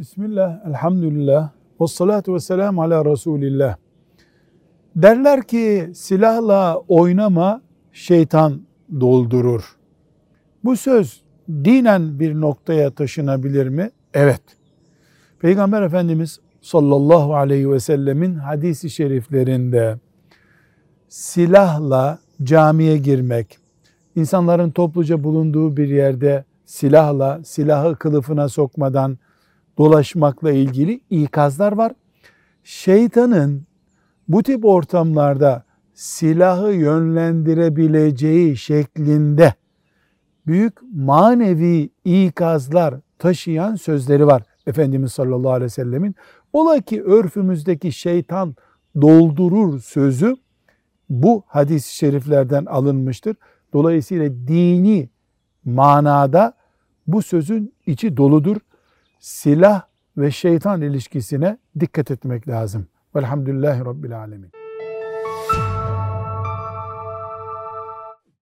Bismillah, elhamdülillah, ve salatu ve selamu ala Resulillah. Derler ki silahla oynama şeytan doldurur. Bu söz dinen bir noktaya taşınabilir mi? Evet. Peygamber Efendimiz sallallahu aleyhi ve sellemin hadisi şeriflerinde silahla camiye girmek, insanların topluca bulunduğu bir yerde silahla, silahı kılıfına sokmadan dolaşmakla ilgili ikazlar var. Şeytanın bu tip ortamlarda silahı yönlendirebileceği şeklinde büyük manevi ikazlar taşıyan sözleri var Efendimiz sallallahu aleyhi ve sellemin. Ola ki örfümüzdeki şeytan doldurur sözü bu hadis-i şeriflerden alınmıştır. Dolayısıyla dini manada bu sözün içi doludur silah ve şeytan ilişkisine dikkat etmek lazım. Velhamdülillahi Rabbil Alemin.